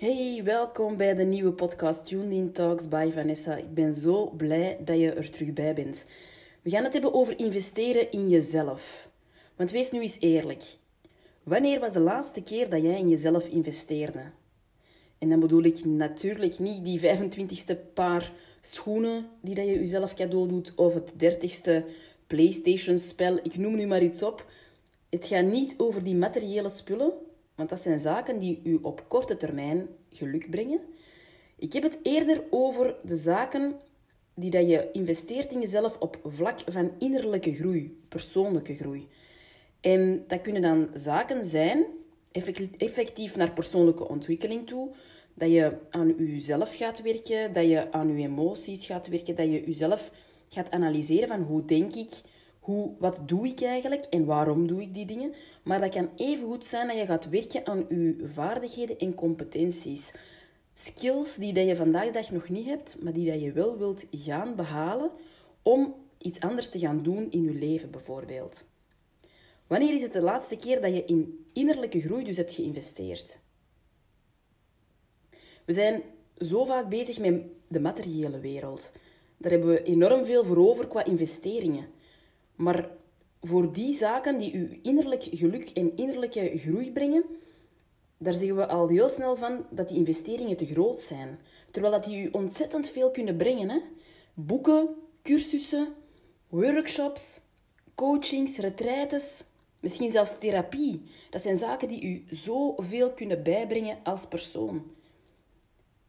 Hey, welkom bij de nieuwe podcast Tuned Talks by Vanessa. Ik ben zo blij dat je er terug bij bent. We gaan het hebben over investeren in jezelf. Want wees nu eens eerlijk. Wanneer was de laatste keer dat jij in jezelf investeerde? En dan bedoel ik natuurlijk niet die 25ste paar schoenen die dat je jezelf cadeau doet of het 30ste PlayStation-spel. Ik noem nu maar iets op. Het gaat niet over die materiële spullen, want dat zijn zaken die u op korte termijn geluk brengen. Ik heb het eerder over de zaken die dat je investeert in jezelf op vlak van innerlijke groei, persoonlijke groei. En dat kunnen dan zaken zijn, effectief naar persoonlijke ontwikkeling toe, dat je aan jezelf gaat werken, dat je aan je emoties gaat werken, dat je jezelf gaat analyseren van hoe denk ik, hoe, wat doe ik eigenlijk en waarom doe ik die dingen. Maar dat kan even goed zijn dat je gaat werken aan je vaardigheden en competenties. Skills die dat je vandaag dag nog niet hebt, maar die dat je wel wilt gaan behalen om iets anders te gaan doen in je leven bijvoorbeeld. Wanneer is het de laatste keer dat je in innerlijke groei dus hebt geïnvesteerd? We zijn zo vaak bezig met de materiële wereld. Daar hebben we enorm veel voor over qua investeringen. Maar voor die zaken die u innerlijk geluk en innerlijke groei brengen, daar zeggen we al heel snel van dat die investeringen te groot zijn. Terwijl dat die u ontzettend veel kunnen brengen. Hè? Boeken, cursussen, workshops, coachings, retraites, misschien zelfs therapie. Dat zijn zaken die u zoveel kunnen bijbrengen als persoon.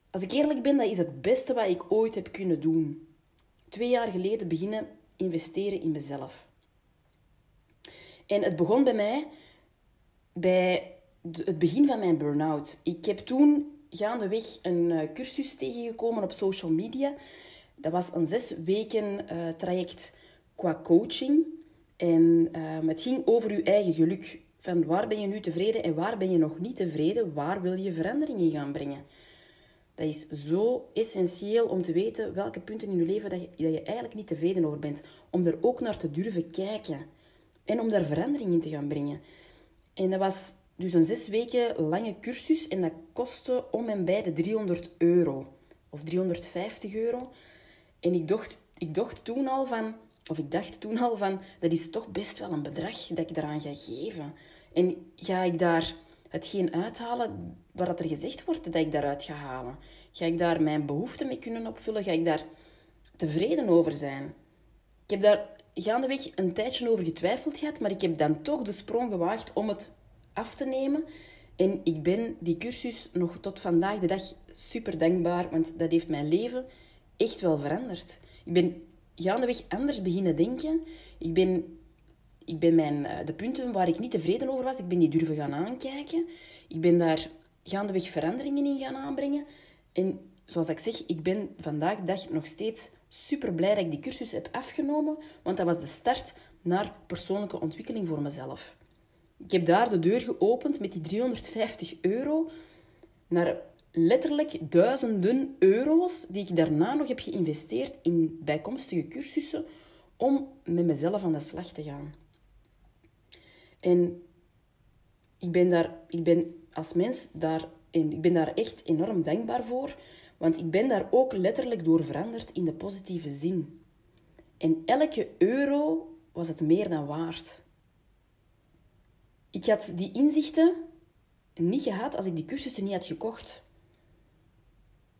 Als ik eerlijk ben, dat is het beste wat ik ooit heb kunnen doen. Twee jaar geleden beginnen investeren in mezelf. En het begon bij mij bij het begin van mijn burn-out. Ik heb toen gaandeweg een eh, cursus tegengekomen op social media. Dat was een zes weken uh, traject qua coaching. En uh, het ging over je eigen geluk. Van waar ben je nu tevreden en waar ben je nog niet tevreden? Waar wil je verandering in gaan brengen? Dat is zo essentieel om te weten welke punten in je leven dat je, dat je eigenlijk niet tevreden over bent. Om er ook naar te durven kijken. En om daar verandering in te gaan brengen. En dat was dus een zes weken lange cursus en dat kostte om en bij de 300 euro. Of 350 euro. En ik dacht, ik dacht toen al van, of ik dacht toen al van, dat is toch best wel een bedrag dat ik eraan ga geven. En ga ik daar hetgeen uithalen wat er gezegd wordt dat ik daaruit ga halen? Ga ik daar mijn behoeften mee kunnen opvullen? Ga ik daar tevreden over zijn? Ik heb daar gaandeweg een tijdje over getwijfeld gehad, maar ik heb dan toch de sprong gewaagd om het af te nemen. En ik ben die cursus nog tot vandaag de dag super dankbaar, want dat heeft mijn leven echt wel veranderd. Ik ben gaandeweg anders beginnen denken. Ik ben, ik ben mijn, eh, de punten waar ik niet tevreden over was, ik ben die durven gaan aankijken. Ik ben daar gaandeweg veranderingen in gaan aanbrengen. En zoals ik zeg, ik ben vandaag dag nog steeds super blij dat ik die cursus heb afgenomen, want dat was de start naar persoonlijke ontwikkeling voor mezelf. Ik heb daar de deur geopend met die 350 euro naar letterlijk duizenden euro's die ik daarna nog heb geïnvesteerd in bijkomstige cursussen om met mezelf aan de slag te gaan. En ik ben daar, ik ben als mens daar, en ik ben daar echt enorm dankbaar voor, want ik ben daar ook letterlijk door veranderd in de positieve zin. En elke euro was het meer dan waard. Ik had die inzichten niet gehad als ik die cursussen niet had gekocht.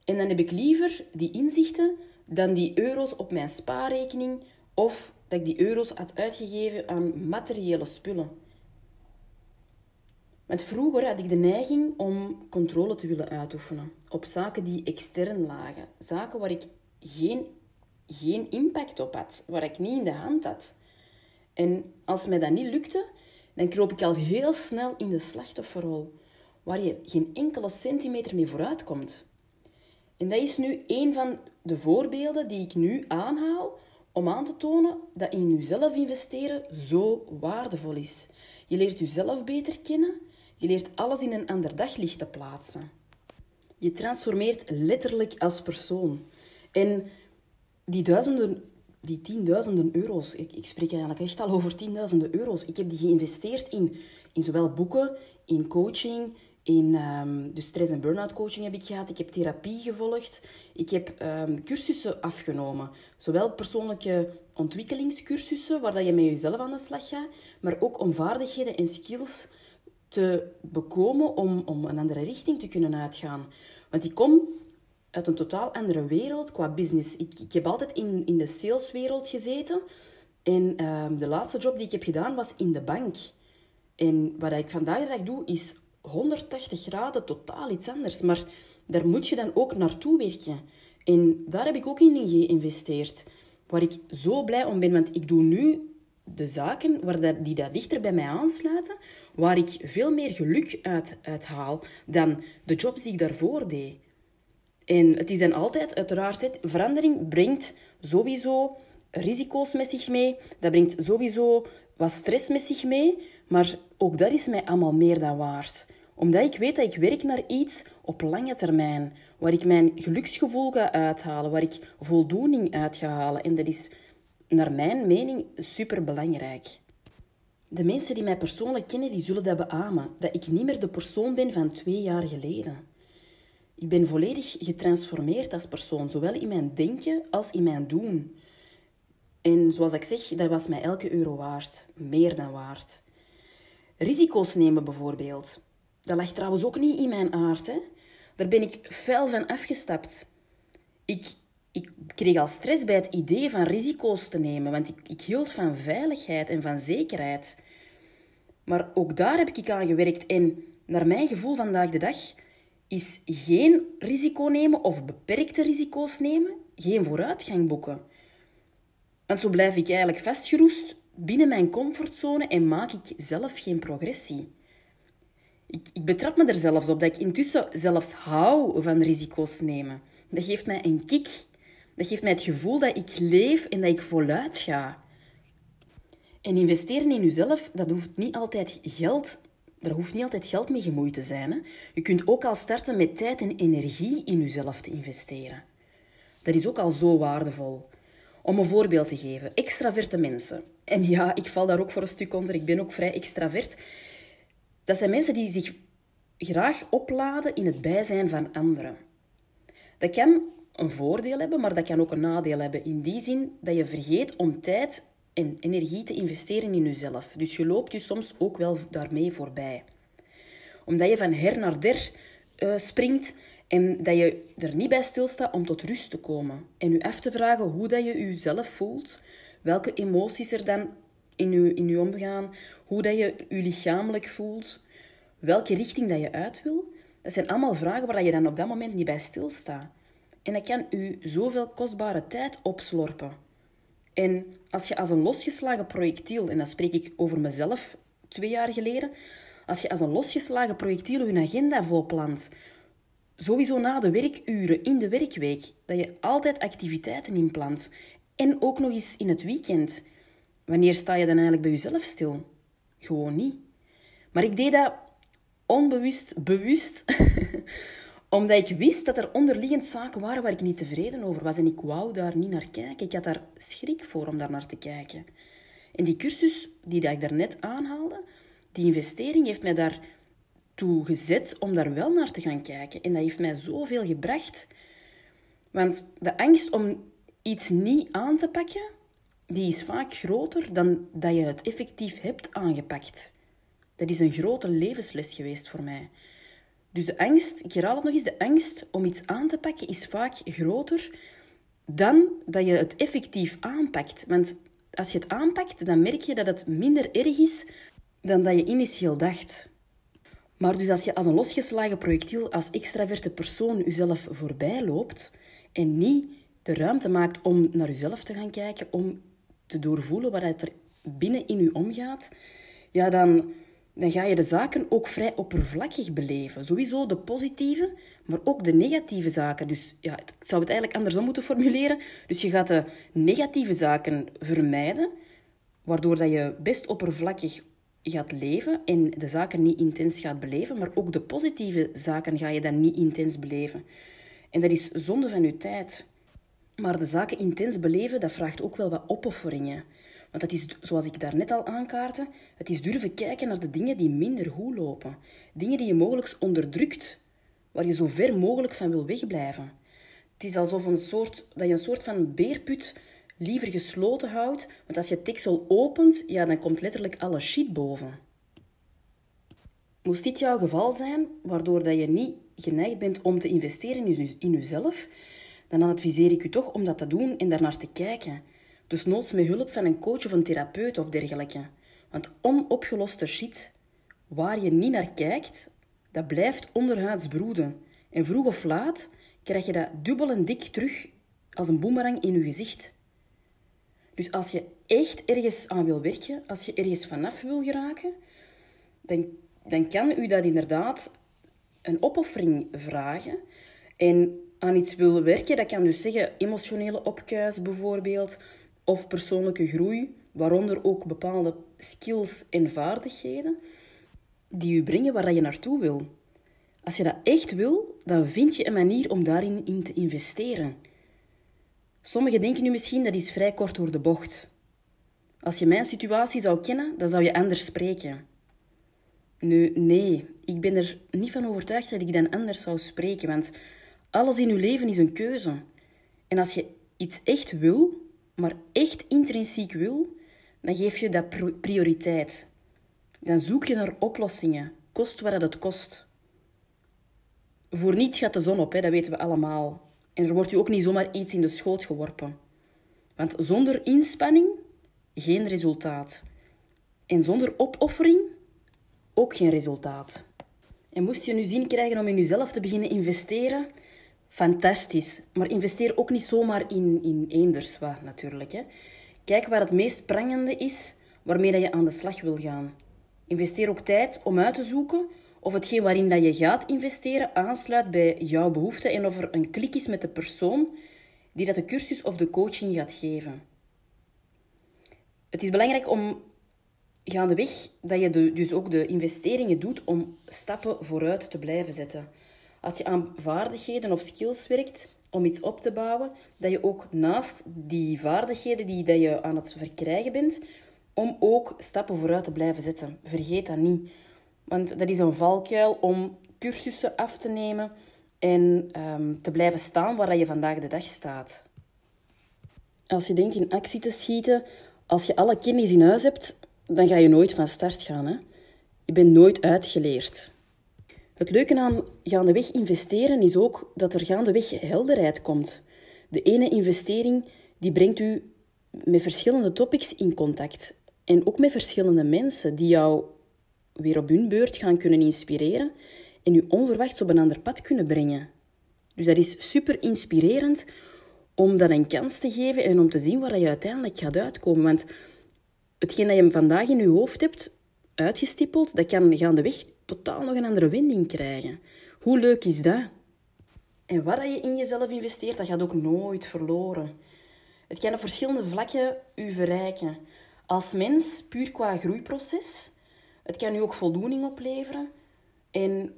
En dan heb ik liever die inzichten dan die euro's op mijn spaarrekening of dat ik die euro's had uitgegeven aan materiële spullen. Want vroeger had ik de neiging om controle te willen uitoefenen op zaken die extern lagen. Zaken waar ik geen, geen impact op had, waar ik niet in de hand had. En als mij dat niet lukte, dan kroop ik al heel snel in de slachtofferrol. waar je geen enkele centimeter mee vooruit komt. En dat is nu een van de voorbeelden die ik nu aanhaal om aan te tonen dat in jezelf investeren zo waardevol is. Je leert jezelf beter kennen, je leert alles in een ander daglicht te plaatsen. Je transformeert letterlijk als persoon. En die duizenden, die tienduizenden euro's, ik, ik spreek eigenlijk echt al over tienduizenden euro's, ik heb die geïnvesteerd in, in zowel boeken, in coaching, in um, dus stress- en burn-out coaching heb ik gehad. Ik heb therapie gevolgd. Ik heb um, cursussen afgenomen. Zowel persoonlijke ontwikkelingscursussen, waar dat je met jezelf aan de slag gaat, maar ook om vaardigheden en skills te bekomen om, om een andere richting te kunnen uitgaan. Want ik kom uit een totaal andere wereld qua business. Ik, ik heb altijd in, in de saleswereld gezeten. En um, de laatste job die ik heb gedaan was in de bank. En wat ik vandaag de dag doe, is 180 graden totaal iets anders. Maar daar moet je dan ook naartoe werken. En daar heb ik ook in geïnvesteerd. Waar ik zo blij om ben, want ik doe nu de zaken waar dat, die dat dichter bij mij aansluiten, waar ik veel meer geluk uit, uit haal dan de jobs die ik daarvoor deed. En het is dan altijd, uiteraard, het, verandering brengt sowieso risico's met zich mee. Dat brengt sowieso wat stress met zich mee. Maar ook dat is mij allemaal meer dan waard. Omdat ik weet dat ik werk naar iets op lange termijn. Waar ik mijn geluksgevoel ga uithalen. Waar ik voldoening uit ga halen. En dat is naar mijn mening super belangrijk. De mensen die mij persoonlijk kennen, die zullen dat beamen. Dat ik niet meer de persoon ben van twee jaar geleden. Ik ben volledig getransformeerd als persoon, zowel in mijn denken als in mijn doen. En zoals ik zeg, dat was mij elke euro waard. Meer dan waard. Risico's nemen bijvoorbeeld. Dat lag trouwens ook niet in mijn aard. Hè? Daar ben ik fel van afgestapt. Ik, ik kreeg al stress bij het idee van risico's te nemen, want ik, ik hield van veiligheid en van zekerheid. Maar ook daar heb ik aan gewerkt en naar mijn gevoel vandaag de dag is geen risico nemen of beperkte risico's nemen geen vooruitgang boeken. Want zo blijf ik eigenlijk vastgeroest binnen mijn comfortzone en maak ik zelf geen progressie. Ik, ik betrap me er zelfs op dat ik intussen zelfs hou van risico's nemen. Dat geeft mij een kick. Dat geeft mij het gevoel dat ik leef en dat ik voluit ga. En investeren in jezelf, dat hoeft niet altijd geld er hoeft niet altijd geld mee gemoeid te zijn. Hè? Je kunt ook al starten met tijd en energie in jezelf te investeren. Dat is ook al zo waardevol. Om een voorbeeld te geven, extraverte mensen. En ja, ik val daar ook voor een stuk onder. Ik ben ook vrij extravert. Dat zijn mensen die zich graag opladen in het bijzijn van anderen. Dat kan een voordeel hebben, maar dat kan ook een nadeel hebben. In die zin dat je vergeet om tijd en energie te investeren in jezelf. Dus je loopt je soms ook wel daarmee voorbij. Omdat je van her naar der uh, springt en dat je er niet bij stilstaat om tot rust te komen. En je af te vragen hoe dat je jezelf voelt, welke emoties er dan in je, in je omgaan, hoe dat je je lichamelijk voelt, welke richting dat je uit wil. Dat zijn allemaal vragen waar je dan op dat moment niet bij stilstaat. En dat kan u zoveel kostbare tijd opslorpen. En als je als een losgeslagen projectiel, en dan spreek ik over mezelf twee jaar geleden, als je als een losgeslagen projectiel je agenda volplant, sowieso na de werkuren in de werkweek, dat je altijd activiteiten inplant en ook nog eens in het weekend. Wanneer sta je dan eigenlijk bij jezelf stil? Gewoon niet. Maar ik deed dat onbewust, bewust, omdat ik wist dat er onderliggend zaken waren waar ik niet tevreden over was. En ik wou daar niet naar kijken. Ik had daar schrik voor om daar naar te kijken. En die cursus die ik daarnet aanhaalde, die investering heeft mij daartoe gezet om daar wel naar te gaan kijken. En dat heeft mij zoveel gebracht. Want de angst om iets niet aan te pakken, die is vaak groter dan dat je het effectief hebt aangepakt. Dat is een grote levensles geweest voor mij. Dus de angst, ik herhaal het nog eens, de angst om iets aan te pakken is vaak groter dan dat je het effectief aanpakt. Want als je het aanpakt, dan merk je dat het minder erg is dan dat je initieel dacht. Maar dus als je als een losgeslagen projectiel, als extraverte persoon jezelf voorbij loopt en niet de ruimte maakt om naar jezelf te gaan kijken, om te doorvoelen wat er binnen in je omgaat, ja, dan, dan ga je de zaken ook vrij oppervlakkig beleven. Sowieso de positieve, maar ook de negatieve zaken. Dus ja, ik zou het eigenlijk andersom moeten formuleren. Dus je gaat de negatieve zaken vermijden, waardoor dat je best oppervlakkig gaat leven en de zaken niet intens gaat beleven, maar ook de positieve zaken ga je dan niet intens beleven. En dat is zonde van je tijd. Maar de zaken intens beleven, dat vraagt ook wel wat opofferingen. Want dat is, zoals ik daarnet al aankaartte, het is durven kijken naar de dingen die minder goed lopen. Dingen die je mogelijk onderdrukt, waar je zo ver mogelijk van wil wegblijven. Het is alsof een soort, dat je een soort van beerput liever gesloten houdt, want als je het opent, ja, dan komt letterlijk alle shit boven. Moest dit jouw geval zijn, waardoor dat je niet geneigd bent om te investeren in jezelf, dan adviseer ik u toch om dat te doen en daarnaar te kijken. Dus noods met hulp van een coach of een therapeut of dergelijke. Want onopgeloste shit, waar je niet naar kijkt, dat blijft onderhuids broeden. En vroeg of laat krijg je dat dubbel en dik terug als een boemerang in je gezicht. Dus als je echt ergens aan wil werken, als je ergens vanaf wil geraken, dan, dan kan u dat inderdaad een opoffering vragen. En aan iets willen werken, dat kan dus zeggen emotionele opkuis bijvoorbeeld, of persoonlijke groei, waaronder ook bepaalde skills en vaardigheden die u brengen waar je naartoe wil. Als je dat echt wil, dan vind je een manier om daarin in te investeren. Sommigen denken nu misschien dat is vrij kort door de bocht. Als je mijn situatie zou kennen, dan zou je anders spreken. Nu, nee, ik ben er niet van overtuigd dat ik dan anders zou spreken, want alles in uw leven is een keuze. En als je iets echt wil, maar echt intrinsiek wil, dan geef je dat prioriteit. Dan zoek je naar oplossingen, kost wat het kost. Voor niets gaat de zon op, hè, dat weten we allemaal. En er wordt je ook niet zomaar iets in de schoot geworpen. Want zonder inspanning geen resultaat. En zonder opoffering ook geen resultaat. En moest je nu zin krijgen om in jezelf te beginnen investeren, fantastisch. Maar investeer ook niet zomaar in, in eenders wat, natuurlijk. Hè. Kijk waar het meest prangende is waarmee dat je aan de slag wil gaan. Investeer ook tijd om uit te zoeken of hetgeen waarin dat je gaat investeren aansluit bij jouw behoeften en of er een klik is met de persoon die dat de cursus of de coaching gaat geven. Het is belangrijk om gaandeweg dat je dus ook de investeringen doet om stappen vooruit te blijven zetten. Als je aan vaardigheden of skills werkt om iets op te bouwen, dat je ook naast die vaardigheden die dat je aan het verkrijgen bent, om ook stappen vooruit te blijven zetten. Vergeet dat niet. Want dat is een valkuil om cursussen af te nemen en ehm, te blijven staan waar je vandaag de dag staat. Als je denkt in actie te schieten, als je alle kennis in huis hebt, dan ga je nooit van start gaan. Hè? Je bent nooit uitgeleerd. Het leuke aan gaandeweg investeren is ook dat er gaandeweg helderheid komt. De ene investering die brengt u met verschillende topics in contact. En ook met verschillende mensen die jou weer op hun beurt gaan kunnen inspireren en u onverwachts op een ander pad kunnen brengen. Dus dat is super inspirerend om dat een kans te geven en om te zien waar je uiteindelijk gaat uitkomen. Want hetgeen dat je vandaag in je hoofd hebt uitgestippeld, dat kan gaandeweg totaal nog een andere wending krijgen. Hoe leuk is dat? En wat je in jezelf investeert, dat gaat ook nooit verloren. Het kan op verschillende vlakken u verrijken. Als mens, puur qua groeiproces. Het kan u ook voldoening opleveren. En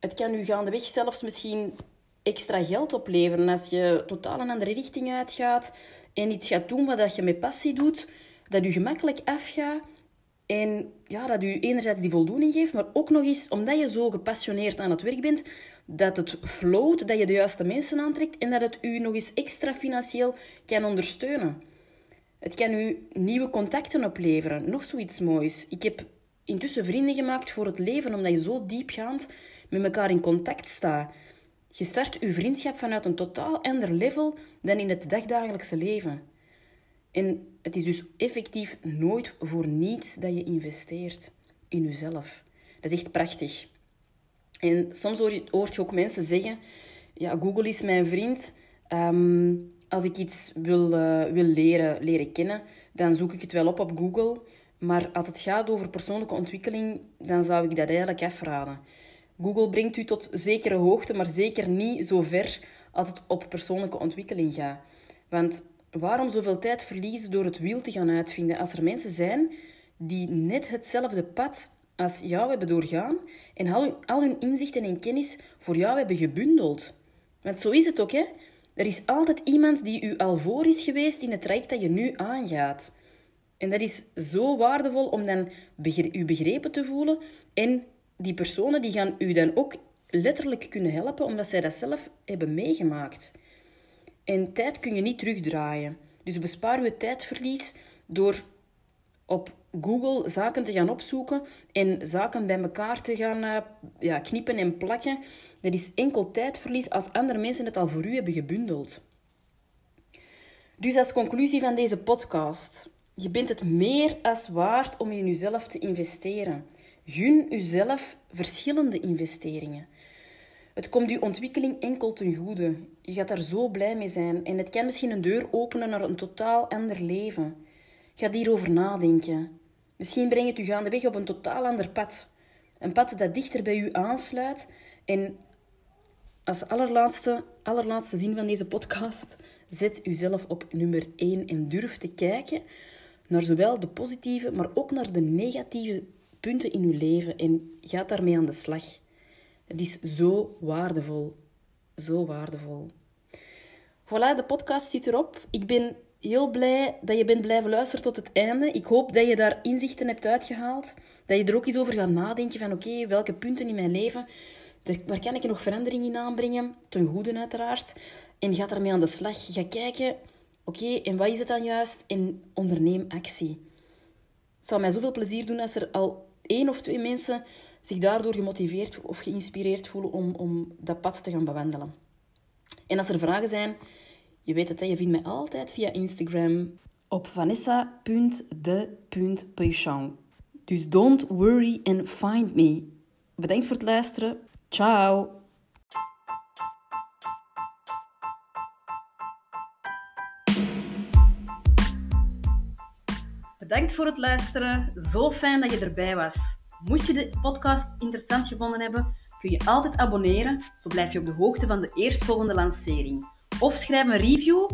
het kan u gaandeweg zelfs misschien extra geld opleveren als je totaal een andere richting uitgaat en iets gaat doen wat je met passie doet, dat u gemakkelijk afgaat en ja, dat u enerzijds die voldoening geeft, maar ook nog eens, omdat je zo gepassioneerd aan het werk bent, dat het floot, dat je de juiste mensen aantrekt en dat het u nog eens extra financieel kan ondersteunen. Het kan u nieuwe contacten opleveren, nog zoiets moois. Ik heb intussen vrienden gemaakt voor het leven, omdat je zo diepgaand met elkaar in contact staat. Je start je vriendschap vanuit een totaal ander level dan in het dagdagelijkse leven. En het is dus effectief nooit voor niets dat je investeert in jezelf. Dat is echt prachtig. En soms hoor je, hoort je ook mensen zeggen: Ja, Google is mijn vriend. Ehm, als ik iets wil, uh, wil leren, leren kennen, dan zoek ik het wel op op Google. Maar als het gaat over persoonlijke ontwikkeling, dan zou ik dat eigenlijk afraden. Google brengt u tot zekere hoogte, maar zeker niet zo ver als het op persoonlijke ontwikkeling gaat. Want waarom zoveel tijd verliezen door het wiel te gaan uitvinden als er mensen zijn die net hetzelfde pad als jou hebben doorgaan en al hun, al hun inzichten en kennis voor jou hebben gebundeld? Want zo is het ook, hè? Er is altijd iemand die u al voor is geweest in het traject dat je nu aangaat. En dat is zo waardevol om dan u begrepen te voelen. En die personen die gaan u dan ook letterlijk kunnen helpen, omdat zij dat zelf hebben meegemaakt. En tijd kun je niet terugdraaien. Dus bespaar je tijdverlies door op Google zaken te gaan opzoeken en zaken bij elkaar te gaan uh, ja, knippen en plakken. Dat is enkel tijdverlies als andere mensen het al voor u hebben gebundeld. Dus als conclusie van deze podcast. Je bent het meer als waard om in jezelf te investeren. Gun jezelf verschillende investeringen. Het komt uw ontwikkeling enkel ten goede. Je gaat daar zo blij mee zijn en het kan misschien een deur openen naar een totaal ander leven. Ga hierover nadenken. Misschien brengt het u gaandeweg op een totaal ander pad. Een pad dat dichter bij u aansluit. En als allerlaatste, allerlaatste zin van deze podcast, zet uzelf op nummer 1 en durf te kijken naar zowel de positieve, maar ook naar de negatieve punten in uw leven en ga daarmee aan de slag. Het is zo waardevol. Zo waardevol. Voilà, de podcast zit erop. Ik ben heel blij dat je bent blijven luisteren tot het einde. Ik hoop dat je daar inzichten hebt uitgehaald. Dat je er ook eens over gaat nadenken van oké, welke punten in mijn leven, waar kan ik nog verandering in aanbrengen? Ten goede uiteraard. En ga daarmee aan de slag. Ga kijken, oké, en wat is het dan juist? En onderneem actie. Het zou mij zoveel plezier doen als er al één of twee mensen zich daardoor gemotiveerd of geïnspireerd voelen om, om dat pad te gaan bewandelen. En als er vragen zijn, je weet het, je vindt mij altijd via Instagram op vanessa.de.peuchon. Dus don't worry and find me. Bedankt voor het luisteren. Ciao! Bedankt voor het luisteren. Zo fijn dat je erbij was. Moest je de podcast interessant gevonden hebben, kun je altijd abonneren, zo blijf je op de hoogte van de eerstvolgende lancering. Of schrijf een review,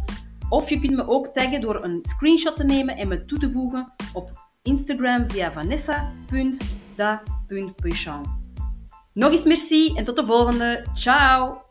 of je kunt me ook taggen door een screenshot te nemen en me toe te voegen op Instagram via vanessa.da.peuchon. Nog eens merci en tot de volgende. Ciao!